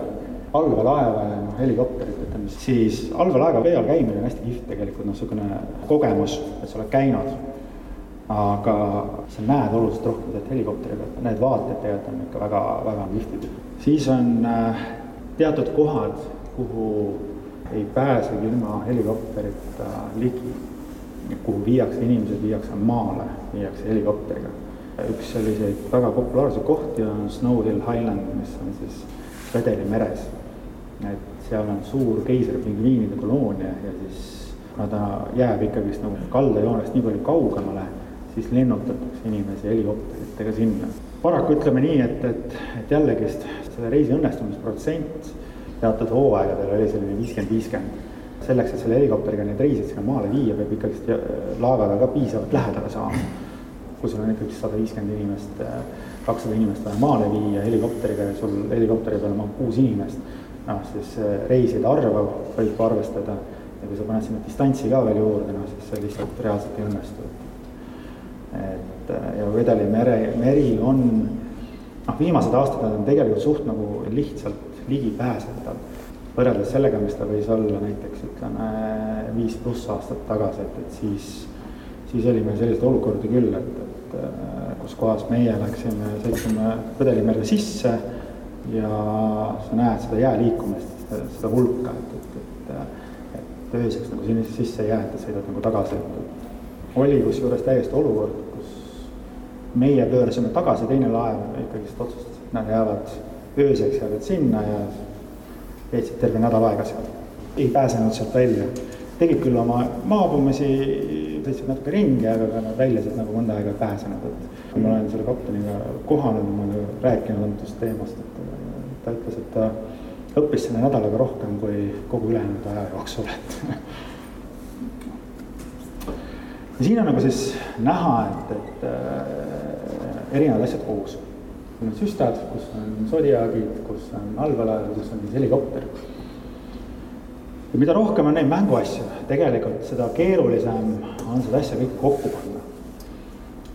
allveelaeva ja noh, helikopterit, ütleme siis allveelaeva vee all käimine on hästi kihvt tegelikult, noh, niisugune kogemus, et sa oled käinud. aga sa näed oluliselt rohkem sealt helikopteri pealt, need vaated tegelikult on ikka väga, väga kihvtid. siis on äh, teatud kohad, kuhu ei pääsegi ilma helikopterita ligi kuhu viiakse inimesed, viiakse maale, viiakse helikopteriga. Üks selliseid väga populaarseid kohti on Snow Hill Highland, mis on siis Redeli meres. et seal on suur keisripingviinide koloonia ja siis kuna ta jääb ikkagist nagu kaldajoonest nii palju kaugemale, siis lennutatakse inimesi helikopteritega sinna. paraku ütleme nii, et, et, et jällegist selle reisi õnnestumisprotsent teatud hooaegadel oli selline viiskümmend, viiskümmend selleks, et selle helikopteriga neid reisid sinna maale viia, peab ikkagist laevaga ka piisavalt lähedale saama. Kui sul on ikkagi sada viiskümmend inimest, kakssada inimest vaja maale viia helikopteriga ja sul helikopteri peal mahub kuus inimest, noh siis reiside arvu võib arvestada. Ja kui sa paned sinna distantsi ka veel juurde, noh siis see lihtsalt reaalselt ei õnnestu. et ja Vedeli mere, meri on, noh viimased aastad on tegelikult suht nagu lihtsalt ligipääsetav. Võrreldes sellega, mis ta võis olla näiteks ütleme viis pluss aastat tagasi, et, et siis, siis oli meil selliseid olukordi küll, et, et kus kohas meie läksime, sõitsime Põdelimerre sisse ja sa näed seda jää liikumist, seda hulka, et, et, et, et ööseks nagu sinna sisse ei jää, et sõidad nagu tagasi, oli kusjuures täiesti olukord, kus meie pöörasime tagasi, teine laev ikkagist otsustas, et nad jäävad ööseks jäävad sinna ja veetsid terve nädal aega seal. ei pääsenud sealt välja, tegid küll oma maapõmmisi, sõitsid natuke ringi, aga ega nad välja sealt nagu mõnda aega ei pääsenud, et kui ma olen selle kapteniga kohanud, ma olen rääkinud antud teemast, et ta ütles, et ta õppis selle nädalaga rohkem kui kogu ülejäänud aja jooksul, et ja siin on nagu siis näha, et, et äh, erinevad asjad koos on süstad, kus on sodiaagid, kus on allveelaev, kus on siis helikopter. ja mida rohkem on neid mänguasju, tegelikult seda keerulisem on seda asja kõike kokku panna.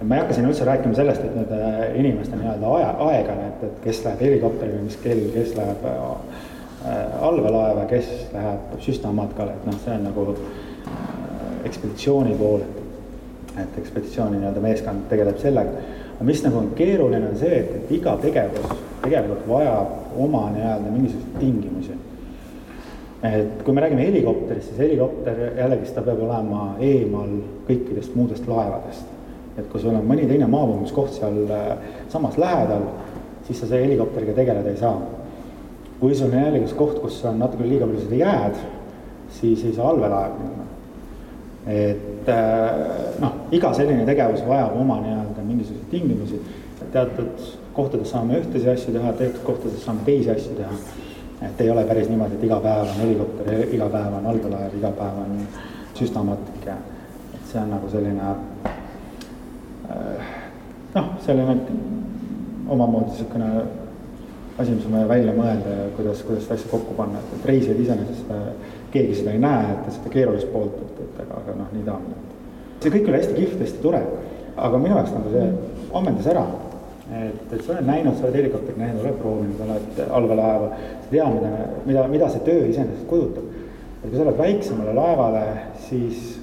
ma ei hakka siin üldse rääkima sellest, et äh, inimeste nii-öelda aja, aegane, et, et kes läheb helikopteriga, mis kell, kes läheb äh, allveelaeva, kes läheb süstamatkale, et noh, see on nagu äh, ekspeditsiooni pool, et, et ekspeditsiooni nii-öelda meeskond tegeleb sellega aga mis nagu on keeruline, on see, et, et iga tegevus tegelikult vajab oma nii-öelda mingisuguseid tingimusi. Et kui me räägime helikopterist, siis helikopter jällegist ta peab olema eemal kõikidest muudest laevadest. et kui sul on mõni teine maapõumiskoht seal äh, samas lähedal, siis sa selle helikopteriga tegeleda ei saa. kui sul on jällegist koht, kus on natuke liiga palju seda jääd, siis ei saa allveelaev minna et äh, noh, iga selline tegevus vajab oma nii-öelda mingisuguseid tingimusi. teatud kohtades saame ühtesid asju teha, teatud kohtades saame teisi asju teha. Et ei ole päris niimoodi, et iga päev on helikopter, iga päev on allveelaev, iga päev on süstamatik ja et see on nagu selline äh, noh, selline omamoodi niisugune asi, mis on vaja välja mõelda ja kuidas, kuidas seda asja kokku panna, et, et reisijad iseenesest keegi seda ei näe, et seda keerulist poolt, et, et aga, aga noh, nii ta on. see kõik oli hästi kihvt, hästi tore, aga minu jaoks nagu see ammendas ära. Et, et sa oled näinud, sa oled helikopterit näinud, oled proovinud, oled allveelaeva, sa tead, mida, mida, mida see töö iseenesest kujutab. et kui sa oled väiksemale laevale, siis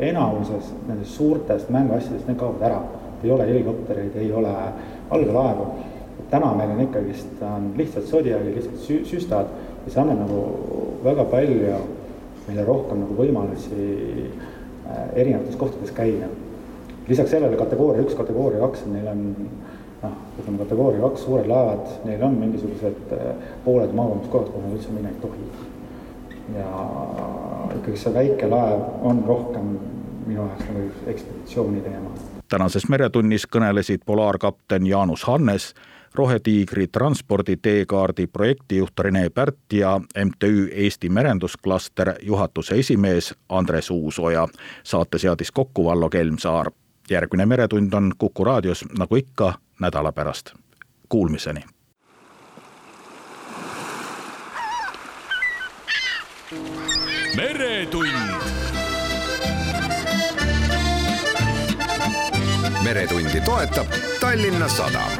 enamuses nendest suurtest mänguasjadest, need kaovad ära. ei ole helikoptereid, ei ole allveelaevu. täna meil on ikkagist, on lihtsalt Zodiacil lihtsalt sü-, süstad ja see annab nagu väga palju meile rohkem nagu võimalusi äh, erinevates kohtades käia. lisaks sellele kategooria üks, kategooria kaks, neil on noh, ütleme kategooria kaks suured laevad, neil on mingisugused äh, pooled maabumiskohad, kuhu nad üldse minna ei tohi. ja ikkagi see väike laev on rohkem minu jaoks nagu ekspeditsiooni teema. tänases Meretunnis kõnelesid polaarkapten Jaanus Hannes, Rohetiigri transpordi teekaardi projektijuht Rene Pärt ja MTÜ Eesti Merendusklaster juhatuse esimees Andres Uusoja. saate seadis kokku Vallo Kelmsaar. järgmine Meretund on Kuku raadios nagu ikka nädala pärast. Kuulmiseni. meretund. meretundi toetab Tallinna Sadam